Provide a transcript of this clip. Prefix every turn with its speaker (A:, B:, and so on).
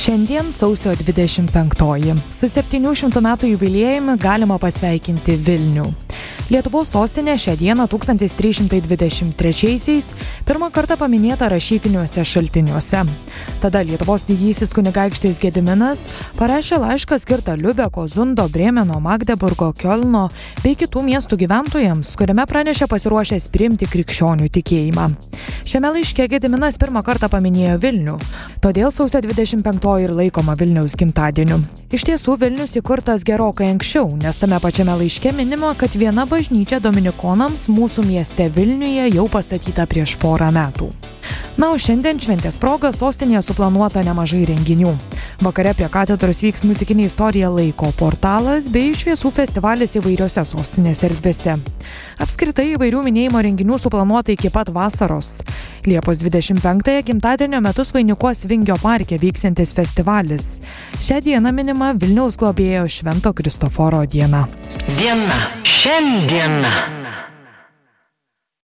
A: Šiandien sausio 25-oji. Su 700 metų jubiliejumi galima pasveikinti Vilnių. Lietuvos sostinė šią dieną 1323-aisiais pirmą kartą paminėta rašytiniuose šaltiniuose. Tada Lietuvos didysis kunigaikštis Gediminas parašė laišką skirtą Liubeko, Zundo, Brėmeno, Magdeburgo, Kielno bei kitų miestų gyventojams, kuriame pranešė pasiruošęs priimti krikščionių tikėjimą. Šiame laiške Gediminas pirmą kartą paminėjo Vilnių, todėl sausio 25 ir laikoma Vilniaus gimtadieniu. Iš tiesų Vilnius įkurtas gerokai anksčiau, nes tame pačiame laiške minima, kad viena bažnyčia dominikonams mūsų mieste Vilniuje jau pastatyta prieš porą metų. Na, o šiandien šventės proga sostinėje suplanuota nemažai renginių. Vakare prie katedros vyks muzikinė istorija laiko portalas bei šviesų festivalis įvairiose sostinės erdvėse. Apskritai įvairių minėjimo renginių suplanuota iki pat vasaros. Liepos 25-ąją gimtadienio metus vainikuos Vingio parke vyksiantis festivalis. Šią dieną minima Vilniaus globėjo Švento Kristoforo diena.
B: Diena. Šiandiena.